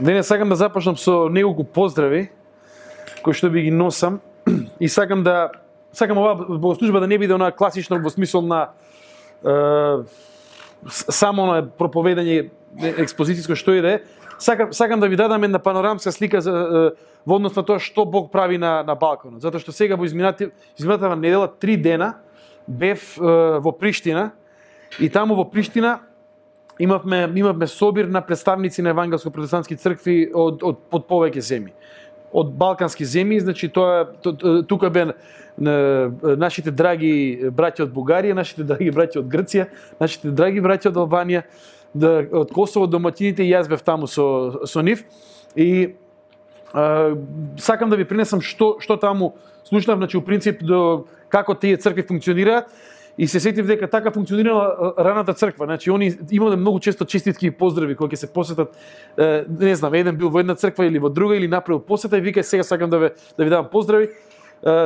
Денес сакам да започнам со неколку поздрави кои што би ги носам и сакам да сакам оваа богослужба да не биде она класична во смисол на е, само на проповедање експозицијско што и да е. Сакам, сакам да ви дадам една панорамска слика за, е, во однос на тоа што Бог прави на, на Балканот. Затоа што сега во изминати, изминатава недела, три дена, бев е, во Приштина и таму во Приштина имавме имавме собир на представници на евангелско-протестантски цркви од од од повеќе земји. Од балкански земји, значи тоа тука бе нашите драги браќа од Бугарија, нашите драги браќа од Грција, нашите драги браќа од Албанија, да, од Косово доматините и јас бев таму со со нив и а, сакам да ви принесам што што таму слушнав, значи у принцип до како тие цркви функционираат И се сетив дека така функционирала раната црква. Значи они имале многу често честитки и поздрави кои ќе се посетат не знам, еден бил во една црква или во друга или направил посета и вика сега сакам да ви, да ви давам поздрави.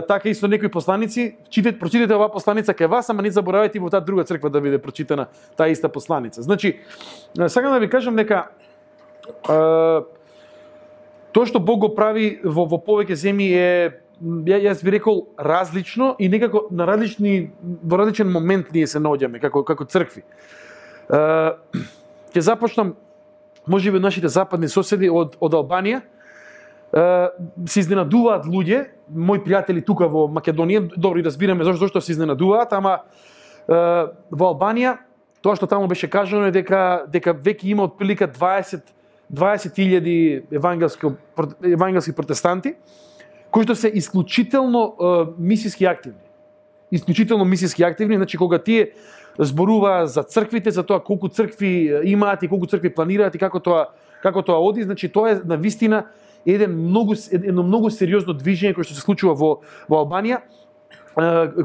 така исто некои посланици, читете, прочитете оваа посланица кај вас, ама не заборавајте и во таа друга црква да биде прочитана таа иста посланица. Значи, сакам да ви кажам дека тоа што Бог го прави во, во повеќе земји е ја, јас би рекол различно и некако на различни во различен момент ние се наоѓаме како како цркви. Е, ќе започнам можеби нашите западни соседи од од Албанија. Е, се изненадуваат луѓе, мои пријатели тука во Македонија, добро и разбираме зашто зашто се изненадуваат, ама е, во Албанија тоа што таму беше кажано е дека дека веќе има отприлика 20 20.000 евангелски евангелски протестанти кои што се исклучително мисиски активни. Исклучително мисиски активни, значи кога тие зборува за црквите, за тоа колку цркви имаат и колку цркви планираат и како тоа како тоа оди, значи тоа е на вистина еден многу едно многу сериозно движење кое што се случува во во Албанија,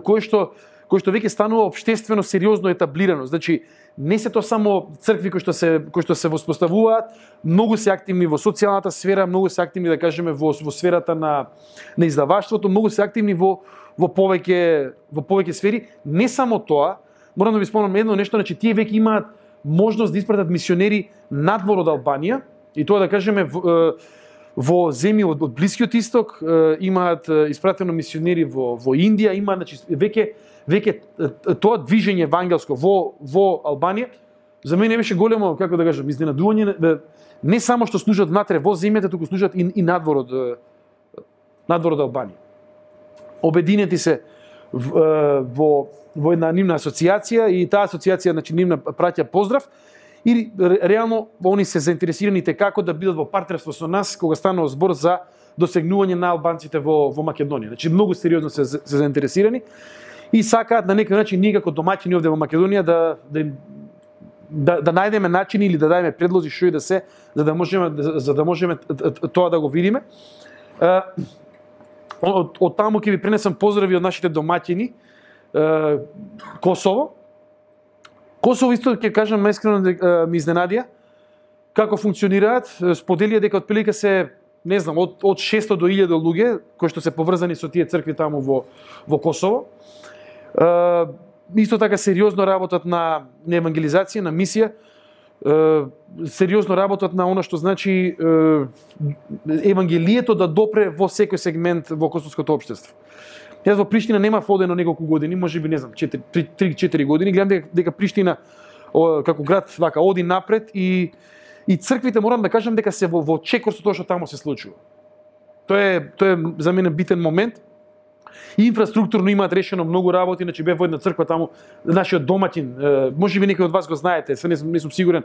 кое што кое што веќе станува општествено сериозно етаблирано. Значи не се тоа само цркви кои што се кои што се воспоставуваат, многу се активни во социјалната сфера, многу се активни да кажеме во во сферата на на издаваштвото, многу се активни во во повеќе во повеќе сфери. Не само тоа, морам да ви спомнам едно нешто, значи тие веќе имаат можност да испратат мисионери надвор од Албанија и тоа да кажеме во, во земји од, од Блискиот исток имаат испратено мисионери во во Индија, има значи веќе веќе тоа движење евангелско во во Албанија за мене беше големо, како да кажам, изненадување не само што служат внатре во земјата, туку служат и, и надвор од надвор од Албанија. Обединети се во во една нивна асоциација и таа асоциација значи нивна праќа поздрав и реално они се заинтересираните како да бидат во партнерство со нас кога станува збор за досегнување на албанците во во Македонија. Значи многу сериозно се, се заинтересирани и сакаат на некој начин ние како домаќини овде во Македонија да да да, да најдеме начини или да дадеме предлози што и да се за да можеме за да можеме тоа да го видиме. Од, од таму ќе ви пренесам поздрави од нашите домаќини Косово. Косово исто ќе кажам искрено да, ми изненадија како функционираат. Споделија дека отприлика се не знам од од 600 до 1000 луѓе кои што се поврзани со тие цркви таму во во Косово исто така сериозно работат на, на евангелизација, на мисија, сериозно работат на она што значи евангелието да допре во секој сегмент во косовското општество. Јас во Приштина нема одено неколку години, можеби не знам, 3-4 години, гледам дека, дека Приштина о, како град вака оди напред и и црквите морам да кажам дека се во, во чекор со тоа што таму се случува. Тоа е тоа е за мене битен момент Инфраструктурно имаат решено многу работи, значи бев во една црква таму, нашиот доматин, можеби некој од вас го знаете, се не сум, не сум сигурен,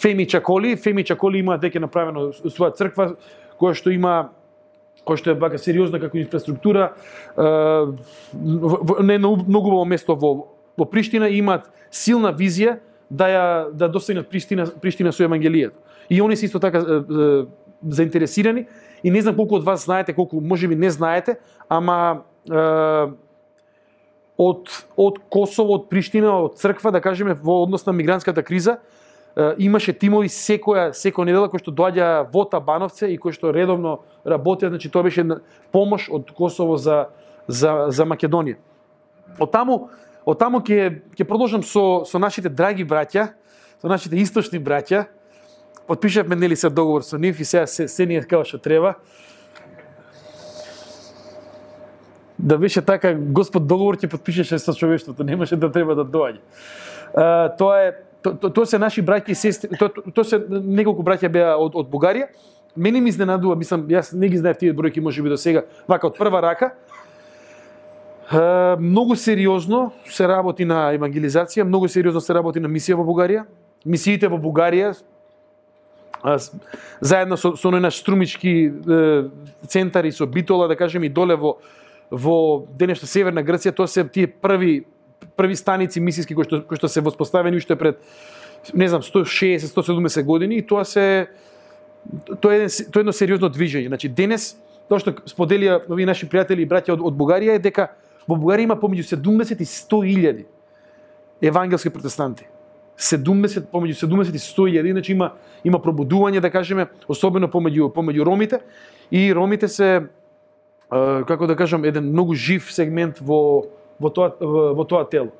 Феми Чаколи, Феми Чаколи имаат веќе направено своја црква која што има кој што е бака сериозна како инфраструктура, не на многу во место во во Приштина имаат силна визија да ја да достигнат Приштина Приштина со евангелието. И они се исто така заинтересирани и не знам колку од вас знаете, колку можеби не знаете, ама од од Косово, од Приштина, од црква, да кажеме во однос на мигрантската криза, имаше тимови секоја секоја недела кои што доаѓа во Табановце и кои што редовно работеа, значи тоа беше помош од Косово за за за Македонија. Од таму од таму ќе ќе продолжам со со нашите драги браќа, со нашите источни браќа Подпишавме нели се договор со нив и сега се, се ние како што треба. Да беше така, Господ договор ќе подпишеше со човештвото, немаше да треба да доаѓа. тоа е тоа то, то се наши браќи и сестри, тоа то, то се неколку браќа беа од, од Бугарија. Мене ми изненадува, мислам, јас не ги знаев тие бројки можеби до сега, вака од прва рака. многу сериозно се работи на евангелизација, многу сериозно се работи на мисија во Бугарија. Мисиите во Бугарија заедно со, со наш струмички е, и со Битола, да кажем и доле во во денешна северна Грција, тоа се тие први први станици мисиски кои што кои што се воспоставени уште пред не знам 160 170 години и тоа се тоа е тоа е едно сериозно движење. Значи денес тоа што споделија овие наши пријатели и браќа од, од Бугарија е дека во Бугарија има помеѓу 70 и 100 илјади евангелски протестанти. 70 помеѓу 70 и 100 илјади, значи има има пробудување да кажеме, особено помеѓу помеѓу ромите и ромите се како да кажам, еден многу жив сегмент во во тоа во, во тоа тело.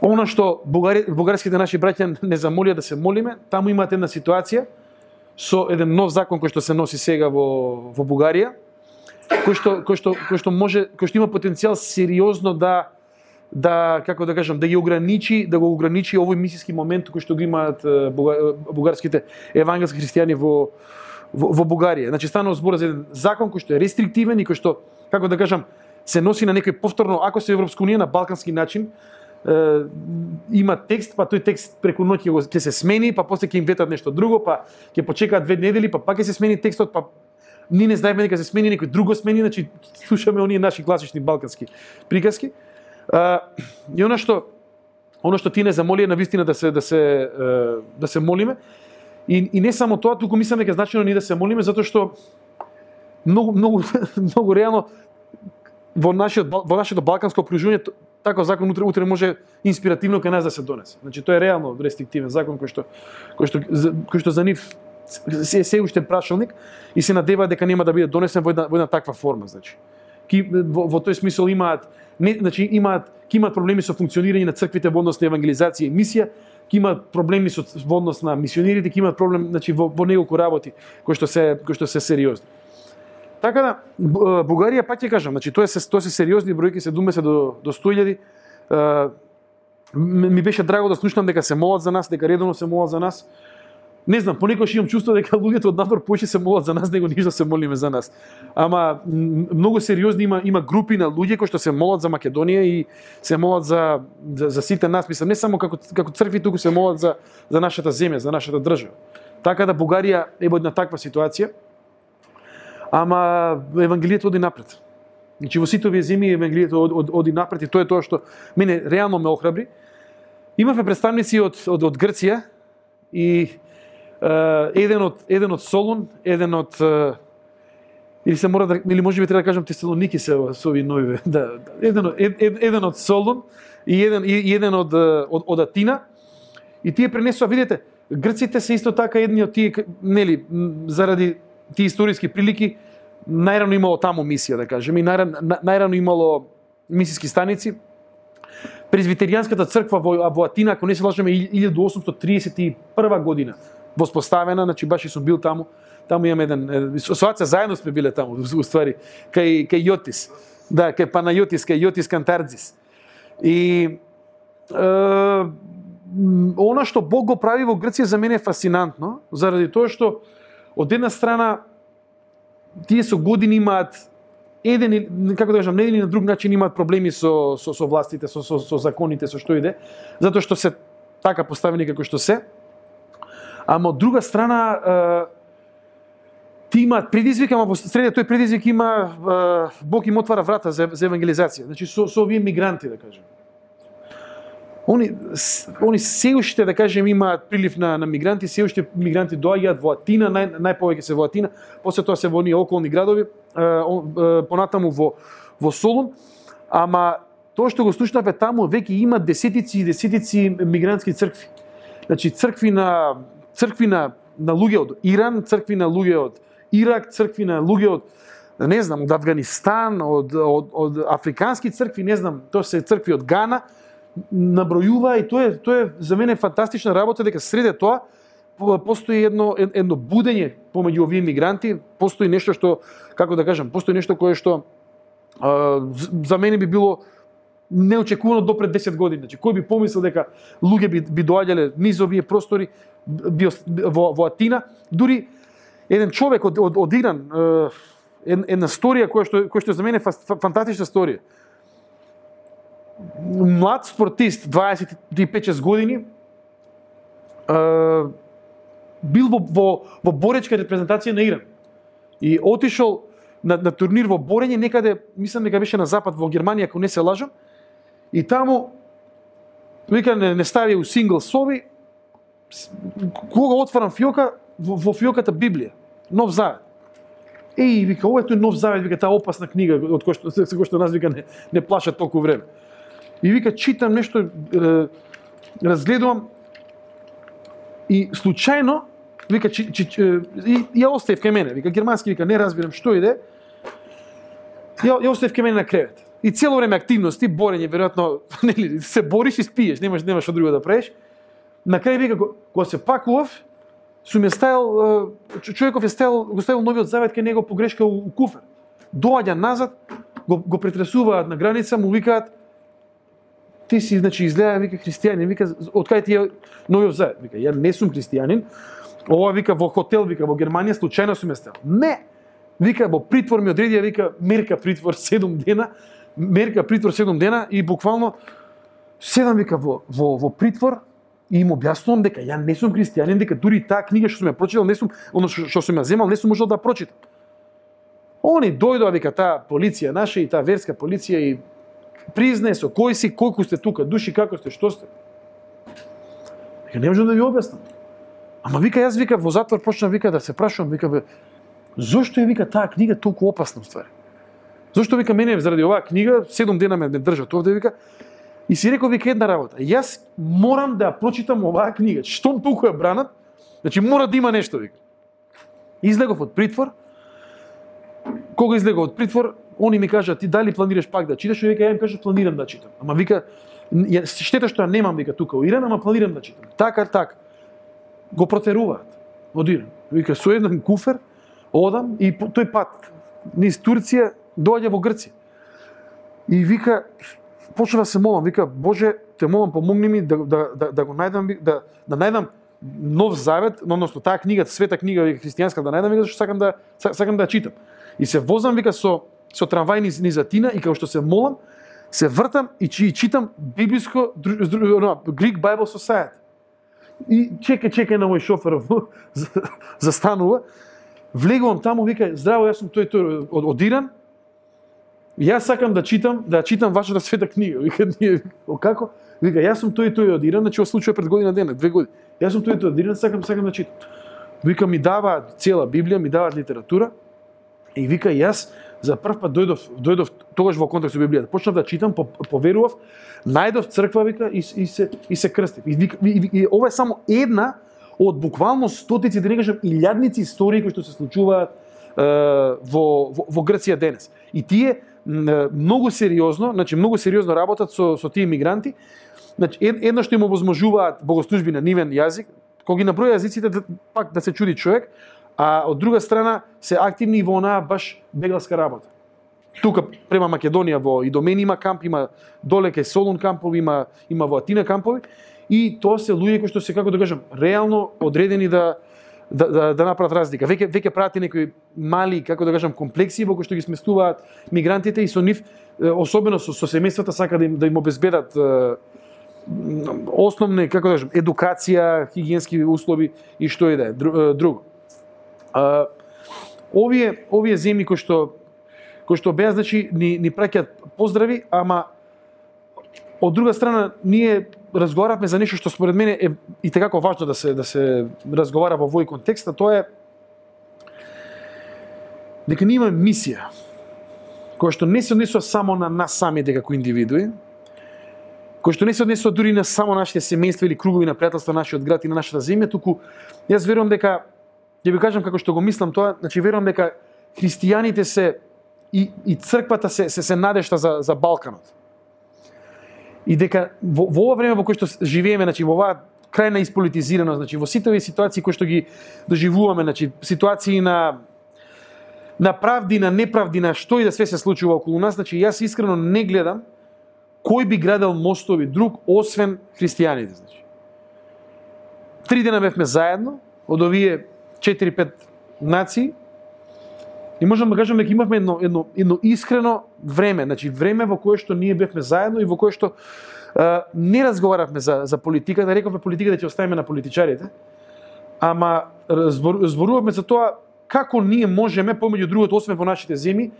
Оно што бугари, бугарските наши браќа не замолија да се молиме, таму имате една ситуација со еден нов закон кој што се носи сега во во Бугарија, кој што кој што кој што може кој што има потенцијал сериозно да да како да кажам да ги ограничи да го ограничи овој мисиски момент кој што го имаат бугарските евангелски христијани во во, во Бугарија. Значи станува збор за еден закон кој што е рестриктивен и кој што како да кажам се носи на некој повторно ако се Европска унија на балкански начин е, има текст, па тој текст преку ноќ ќе, ќе се смени, па после ќе им ветат нешто друго, па ќе почекаат две недели, па пак ќе се смени текстот, па ние не знаеме дека се смени некој друго смени, значи слушаме оние наши класични балкански приказки. А, и она што она што ти не замоли на вистина да се да се да се молиме. И, и не само тоа, туку мислам дека значено ние да се молиме затоа што многу многу многу реално во нашиот во нашето балканско окружување таков закон утре утре може инспиративно кај нас да се донесе. Значи тоа е реално рестриктивен закон кој што кој што кој што за нив се се уште прашалник и се надева дека нема да биде донесен во една во една таква форма, значи. Ки во, во тој смисол имаат не значи имаат имаат проблеми со функционирање на црквите во однос на евангелизација и мисија, ќе имаат проблеми со во однос на мисионерите, ќе имаат проблем значи во, во неколку работи кои што се кои што се сериозни. Така да, Бугарија пак ќе кажам, значи тоа се тоа се сериозни бројки, се думе се до до 100.000. Ми беше драго да слушнам дека се молат за нас, дека редовно се молат за нас. Не знам, понекогаш имам чувство дека луѓето од надвор поише се молат за нас, него ништо да се молиме за нас. Ама многу сериозни има има групи на луѓе кои што се молат за Македонија и се молат за за, за сите нас, мислам, не само како како цркви, туку се молат за за нашата земја, за нашата држава. Така да Бугарија е во една таква ситуација ама евангелието оди напред. Значи во сите овие земји евангелието од, од, оди напред и тоа е тоа што мене реално ме охрабри. Имавме представници од од, од Грција и еден од еден од Солун, еден од или се мора да или можеби треба да кажам Тесалоники се со овие нови да, да еден од ед, еден од Солун и еден и еден од од, од Атина и тие пренесоа видете. Грците се исто така едни од тие нели заради тие историски прилики, најрано имало таму мисија, да кажеме, и најрано, најрано имало мисиски станици. Презвитеријанската црква во, во Атина, ако не се лажеме, 1831 година воспоставена, значи баш и сум бил таму. Таму имам еден, со Аца заедно сме биле таму, ствари, кај, кај Јотис. Да, кај Панајотис, кај Јотис Кантарзис. И е, она што Бог го прави во Грција за мене е фасинантно, заради тоа што од една страна тие со години имаат еден како да кажам, не еден на друг начин имаат проблеми со со со властите, со со, со законите, со што иде, затоа што се така поставени како што се. Ама од друга страна ти имаат предизвик, ама во средија тој предизвик има Бог им отвара врата за, за евангелизација. Значи со со овие мигранти да кажем они они се уште да кажем имаат прилив на на мигранти, се уште мигранти доаѓаат во Атина, нај најповеќе се во Атина, после тоа се во оние околни градови, понатаму во во Солун, ама тоа што го слушнавме таму веќе има десетици и десетици мигрантски цркви. Значи цркви на цркви на на луѓе од Иран, цркви на луѓе од Ирак, цркви на луѓе од не знам, од Афганистан, од, од, од африкански цркви, не знам, тоа се цркви од Гана, набројува и тоа е тоа е за мене фантастична работа дека среде тоа постои едно едно будење помеѓу овие мигранти, постои нешто што како да кажам, постои нешто кое што а, за мене би било неочекувано до пред 10 години. Значи, кој би помислил дека луѓе би, би доаѓале низ овие простори био во, во Атина, дури еден човек од, од, од Иран, е, една сторија која што, која што за мене е фантастична сторија. Млад спортист, 25-6 години, е, бил во, во, во боречка репрезентација на Иран. И отишол на, на турнир во борење некаде, мислам дека беше на запад во Германија, ако не се лажам. И таму вика не, не ставија у сингл соби, кога отварам фиока, во, во фиоката Библија, Нов Завет. Еј, вика, ова е тој Нов Завет, вика, таа опасна книга од кој што се кој што нас вика не, не плаша толку време. И вика, читам нешто, е, разгледувам и случајно вика чи, чи, чи, и ја оставив кај мене, вика германски вика не разбирам што иде. Ја ја оставив кај мене на кревет. И цело време активности, борење, веројатно, нели, се бориш и спиеш, немаш немаш што друго да правиш. На крај вика го- кога се пакував, сум ја ставил човеков ја ставил го ставил новиот завет кај него погрешка у, у куфер. Доаѓа назад, го, го претресуваат на граница, му викаат ти си значи изгледа вика христијанин, вика од кај ти е новиот завет? Вика ја не сум христијанин. Ова вика во хотел, вика во Германија случајно сум местел. Не. Вика во притвор ми одредија вика мерка притвор 7 дена, мерка притвор 7 дена и буквално седам вика во во во притвор и им објаснувам дека ја не сум христијанин, дека дури таа книга што сум ја прочитал, не сум, оно што сум ја земал, не сум можел да прочитам. Они дојдоа вика таа полиција наша и таа верска полиција и признае со кој си, колку сте тука, души како сте, што сте. Вика не можам да ви објаснам. Ама вика јас вика во затвор почнав вика да се прашувам, вика бе, зошто е вика таа книга толку опасна ствар? Зошто вика мене заради оваа книга 7 дена ме, ме држат овде вика и си реков вика една работа. Јас морам да ја прочитам оваа книга. Штом толку ја бранат, значи мора да има нешто вика. Излегов од притвор. Кога излегов од притвор, они ми кажа ти дали планираш пак да читаш? И вика ја им кажа планирам да читам. Ама вика штета што ја немам вика тука во Иран, ама планирам да читам. Така така. Го протеруваат од Иран. Вика со еден куфер одам и тој пат низ Турција доаѓа во Грција. И вика почнав да се молам, вика Боже, те молам помогни ми да да да, да го најдам да да најдам нов завет, односно таа книга, света книга вика христијанска да најдам вика зашто сакам да сакам да ја читам. И се возам вика со со трамвај низ, низ Атина и како што се молам, се вртам и, чи, и читам библиско дру- дру- оно, Greek Bible Society. И чека чека на мој шофер застанува. Влегувам таму, вика, здраво, јас сум тој тој од, од Иран. Јас сакам да читам, да читам вашата света книга. Вика, ние, о како? Вика, јас сум тој и тој од Иран, значи во случај пред година дена, две години. Јас сум тој и тој од Иран, сакам, сакам да читам. Вика, ми даваат цела Библија, ми даваат литература. И вика, јас за прв пат дојдов, дојдов тогаш во контакт со Библијата. Почнав да читам, по, поверував, најдов црква, вика, и, и се и се крстив. И, вика, и, и, и ова е само една од буквално стотици, да не кажам, илјадници истории кои што се случуваат е, во, во, во Грција денес. И тие многу сериозно, значи многу сериозно работат со со тие мигранти. Значи едно што им овозможуваат богослужби на нивен јазик, кога ги наброја јазиците да, пак да се чуди човек, а од друга страна се активни и во онаа баш бегалска работа. Тука према Македонија во Идомени има камп, има доле кај Солун кампови, има има во Атина кампови и тоа се луѓе кои што се како да кажам реално одредени да да, да, да направат разлика. Веќе веќе прават некои мали, како да кажам, комплекси во кои што ги сместуваат мигрантите и со нив особено со, со семејствата сака да им да им обезбедат е, основни, како да кажам, едукација, хигиенски услови и што и да е, е, друго. А, овие овие земји кои што кои што беа значи ни ни праќаат поздрави, ама од друга страна ние разговаравме за нешто што според мене е и tekako важно да се да се разговара во овој контекст, а тоа е дека ние имаме мисија која што не се однесува само на нас самите како индивидуи, кој што не се однесува дури на само нашите семејства или кругови на пријателства нашиот град и на нашата земја, туку јас верувам дека ќе ви кажам како што го мислам тоа, значи верувам дека христијаните се и, и црквата се, се, се надешта за, за Балканот. И дека во, во ова време во кое што живееме, значи во оваа крајна исполитизирано, значи во сите овие ситуации кои што ги доживуваме, значи ситуации на на правди, на неправди, на што и да све се случува околу нас, значи јас искрено не гледам кој би градел мостови друг освен христијаните, значи. Три дена бевме заедно од овие 4-5 нации и можам да кажам дека имавме едно, едно, едно искрено време, значи време во кое што ние бевме заедно и во кое што е, не разговаравме за, за политиката, да рековме политиката да ќе оставиме на политичарите, ама збор, зборувавме за тоа како ние можеме, помеѓу другото, освен во нашите земи,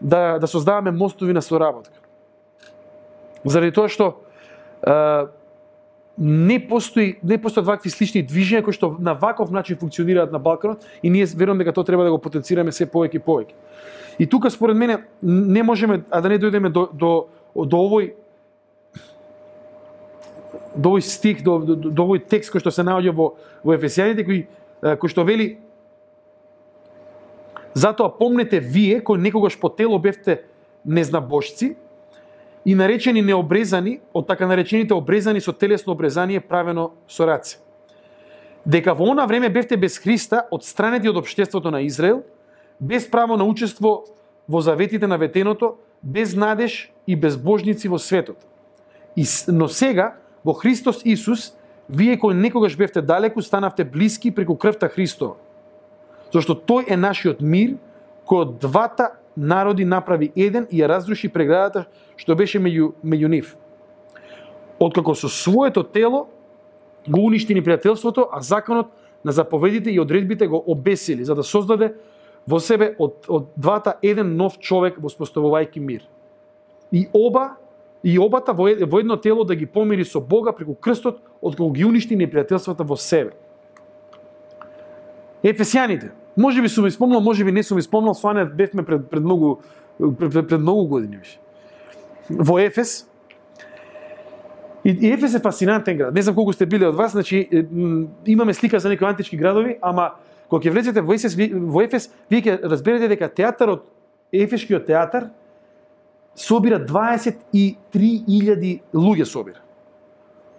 да, да создаваме мостови на соработка. Заради тоа што е, не постои не постојат вакви слични движења кои што на ваков начин функционираат на Балканот и ние верувам дека тоа треба да го потенцираме се повеќе и повеќе. И тука според мене не можеме а да не дојдеме до до до овој до овој стих, до, до, до овој текст кој што се наоѓа во, во Ефесијаните, кој, кој што вели Затоа помнете вие, кои некогаш по тело бевте незнабожци и наречени необрезани, од така наречените обрезани со телесно обрезание правено со раце. Дека во она време бевте без Христа, отстранети од обштеството на Израел, без право на учество во заветите на ветеното, без надеж и безбожници во светот. И, но сега, во Христос Исус, вие кои некогаш бевте далеку, станавте блиски преку крвта Христова. Зошто тој е нашиот мир, кој од двата народи направи еден и ја разруши преградата што беше меѓу, меѓу нив. Откако со своето тело го уништи непријателството, а законот на заповедите и одредбите го обесили, за да создаде во себе од, од двата еден нов човек воспоставувајќи мир. И оба и обата во, во едно тело да ги помири со Бога преку крстот, откако ги уништи непријателствата во себе. Ефесијаните. Може би сум испомнал, спомнал, може би не сум испомнал, спомнал, Сване бевме пред, пред многу пред, пред, пред многу години беше. Во Ефес. И, и Ефес е фасинантен град. Не знам колку сте биле од вас, значи имаме слика за некои антички градови, ама кога ќе влезете во Ефес, во Ефес, вие ќе разберете дека театарот, Ефешкиот театар, собира 23.000 луѓе собира.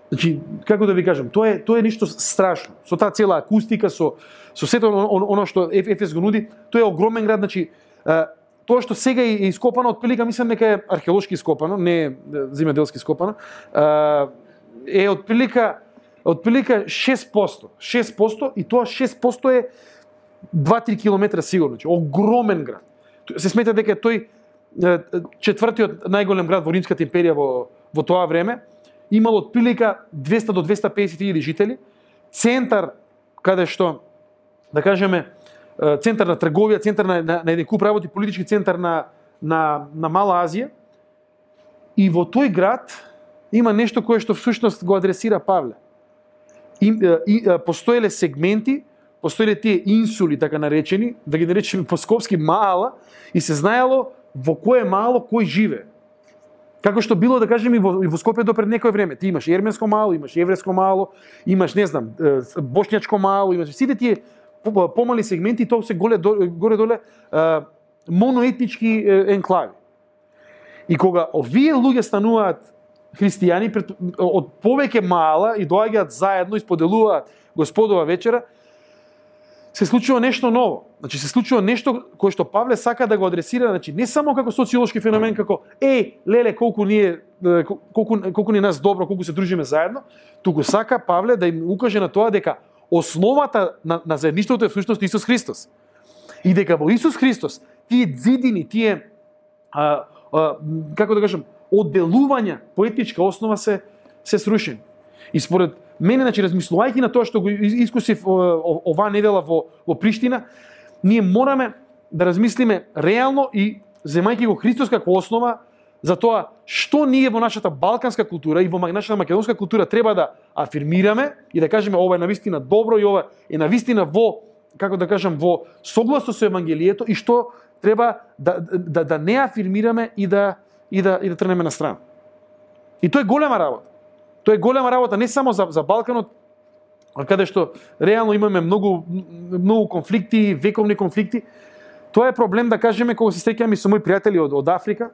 Значи, како да ви кажам, тоа е тоа е нешто страшно. Со таа цела акустика, со со сето оно што Ефес го нуди, тоа е огромен град, значи тоа што сега е ископано, од мислам дека е археолошки ископано, не е земјоделски ископано, е од прилика од прилика 6%. 6% и тоа 6% е 2-3 километра сигурно, значи огромен град. Се смета дека тој четвртиот најголем град во Римската империја во, во тоа време, имало отприлика 200 до 250 илјади жители, центар каде што, да кажеме, центар на трговија, центар на, на, на еден куп работи, политички центар на, на, на Мала Азија. И во тој град има нешто кое што всушност го адресира Павле. И, и, постоеле сегменти, постоеле тие инсули, така наречени, да ги наречеме по-скопски мала, и се знаело во кое мало кој живе. Како што било да кажеме и во, и во Скопје до пред некој време. Ти имаш ерменско мало, имаш евреско мало, имаш не знам, бошњачко мало, имаш сите тие помали сегменти тоа се голе горе доле моноетнички енклави. И кога овие луѓе стануваат христијани од повеќе мала и доаѓаат заедно и споделуваат Господова вечера, се случува нешто ново. Значи се случува нешто кое што Павле сака да го адресира, значи не само како социолошки феномен како е, леле колку ние колку колку ни нас добро, колку се дружиме заедно, туку сака Павле да им укаже на тоа дека основата на, на заедништвото е всушност Исус Христос. И дека во Исус Христос тие дзидини, тие а, а, како да кажам, одделувања по етничка основа се се срушени. И според мене, значи, размислувајќи на тоа што го искусив оваа недела во, во Приштина, ние мораме да размислиме реално и земајќи го Христос како основа за тоа што ние во нашата балканска култура и во нашата македонска култура треба да афирмираме и да кажеме ова е навистина добро и ова е навистина во како да кажам во согласно со евангелието и што треба да, да, да не афирмираме и да и да и да тренеме на страна. И тоа е голема работа. Тоа е голема работа не само за, за Балканот, каде што реално имаме многу многу конфликти, вековни конфликти. Тоа е проблем да кажеме кога се среќаме со мои пријатели од, од Африка.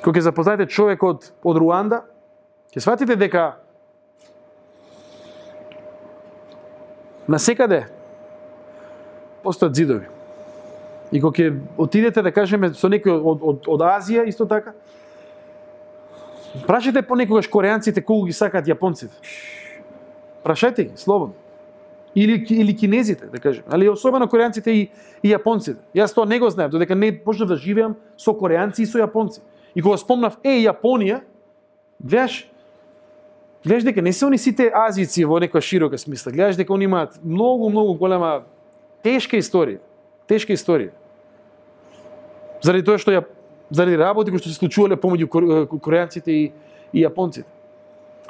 Кога ќе запознаете човек од од Руанда, ќе сватите дека на секаде постојат зидови. И кога ќе отидете да кажеме со некој од, од, од Азија исто така, прашајте понекогаш кореанците колку ги сакаат јапонците. Прашајте ги, слободно. Или, или кинезите, да кажем. Али особено кореанците и, и јапонците. Јас тоа не го знаев, додека не почнав да живеам со кореанци и со јапонци. И кога спомнав, е, Јапонија, гледаш, гледаш дека не се они сите азици во некоја широка смисла. Гледаш дека они имаат многу, многу голема тешка историја. Тешка историја. Заради тоа што ја заради работи кои што се случувале помеѓу кореанците и, и јапонците.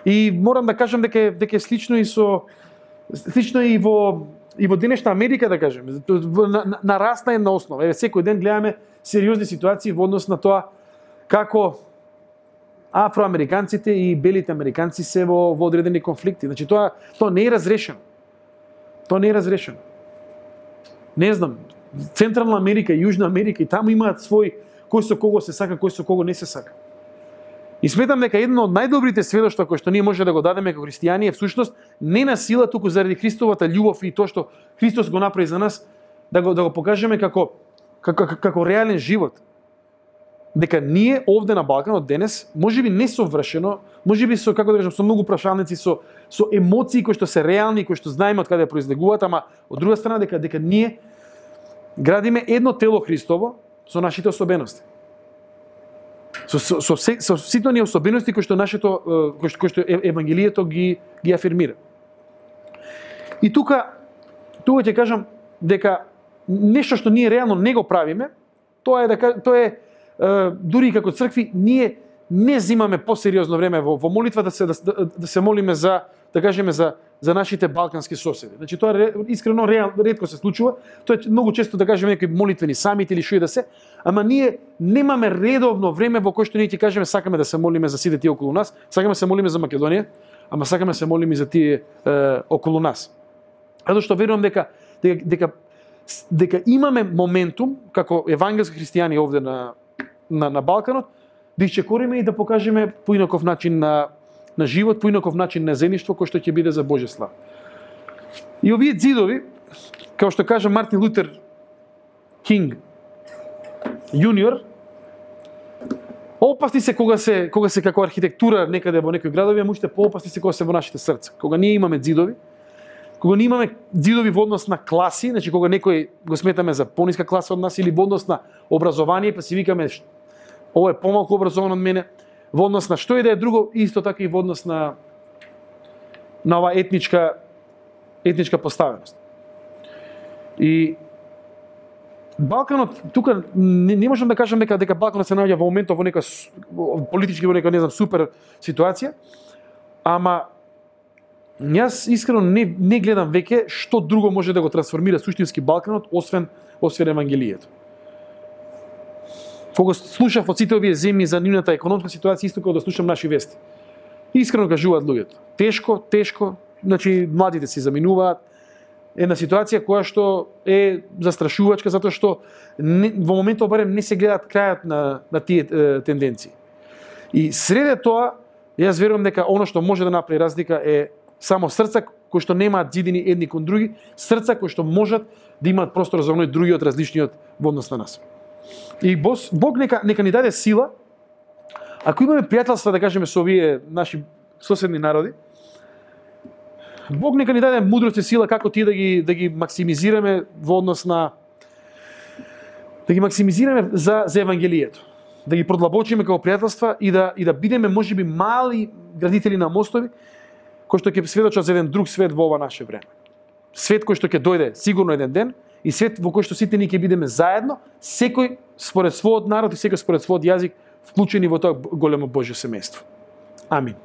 И морам да кажам дека дека е слично и со слично и во и во денешна Америка да кажеме, на, нарасна една основа. Еве секој ден гледаме сериозни ситуации во однос на тоа како афроамериканците и белите американци се во, во одредени конфликти. Значи тоа тоа не е разрешено. Тоа не е разрешено. Не знам, Централна Америка Јужна Америка и таму имаат свој кој со кого се сака, кој со кого не се сака. И сметам дека едно од најдобрите сведоштва кои што ние може да го дадеме како христијани е всушност не на сила туку заради Христовата љубов и тоа што Христос го направи за нас, да го да го покажеме како како, како реален живот дека ние овде на Балканот денес, може би не совршено, може би со, како да кажам, со многу прашалници, со, со емоции кои што се реални, кои што знаеме од каде произлегуваат, ама од друга страна дека, дека ние градиме едно тело Христово со нашите особености. Со, со, со, со, со сите оние особености кои што нашето кои што, кои што евангелието ги ги афирмира. И тука тука ќе кажам дека нешто што ние реално не го правиме, тоа е да дека тоа е дури и како цркви, ние не зимаме посериозно време во, во молитва да се, да, да, да се молиме за, да кажеме, за, за нашите балкански соседи. Значи, тоа ре, искрено реал, ретко се случува. Тоа е многу често, да кажеме, некои молитвени самити или што и да се, ама ние немаме редовно време во кое што ние ќе кажеме сакаме да се молиме за сите тие околу нас, сакаме да се молиме за Македонија, ама сакаме да се молиме за тие е, околу нас. Затоа што верувам дека, дека, дека дека имаме моментум како евангелски христијани овде на на, на Балканот, да исчекориме и да покажеме поинаков начин на, на живот, поинаков начин на зеништво кој што ќе биде за Божја слава. И овие зидови, како што кажа Мартин Лутер Кинг, јуниор, опасни се кога се кога се како архитектура некаде во некои градови, а уште поопасни се кога се во нашите срца. Кога ние имаме зидови, кога ние имаме зидови во однос на класи, значи кога некој го сметаме за пониска класа од нас или во однос на образование, па си викаме ово е помалку образован од мене, во однос на што и да е друго, исто така и во однос на на ова етничка етничка поставеност. И Балканот тука не, не можам да кажам дека дека Балканот се наоѓа во моментот во нека политички во нека не знам супер ситуација, ама Јас искрено не, не гледам веќе што друго може да го трансформира суштински Балканот, освен, освен Евангелието. Кога слушав од сите овие земји за нивната економска ситуација, исто како да слушам наши вести. Искрено кажуваат луѓето. Тешко, тешко, значи младите си заминуваат. Една ситуација која што е застрашувачка затоа што не, во моментот барем не се гледаат крајот на, на тие е, тенденции. И среде тоа, јас верувам дека оно што може да направи разлика е само срца кои што немаат зидини едни кон други, срца кои што можат да имаат простор за оној другиот различниот во однос на нас. И Бог, Бог нека, нека ни даде сила, ако имаме пријателства, да кажеме, со овие наши соседни народи, Бог нека ни даде мудрост и сила како тие да ги, да ги максимизираме во однос на да ги максимизираме за, за Евангелието. Да ги продлабочиме како пријателства и да, и да бидеме, може би, мали градители на мостови, кои што ќе сведочат за еден друг свет во ова наше време. Свет кој што ќе дојде сигурно еден ден и свет во кој што сите ние ќе бидеме заедно, секој според својот народ и секој според својот јазик, вклучени во тоа големо Божјо семејство. Амин.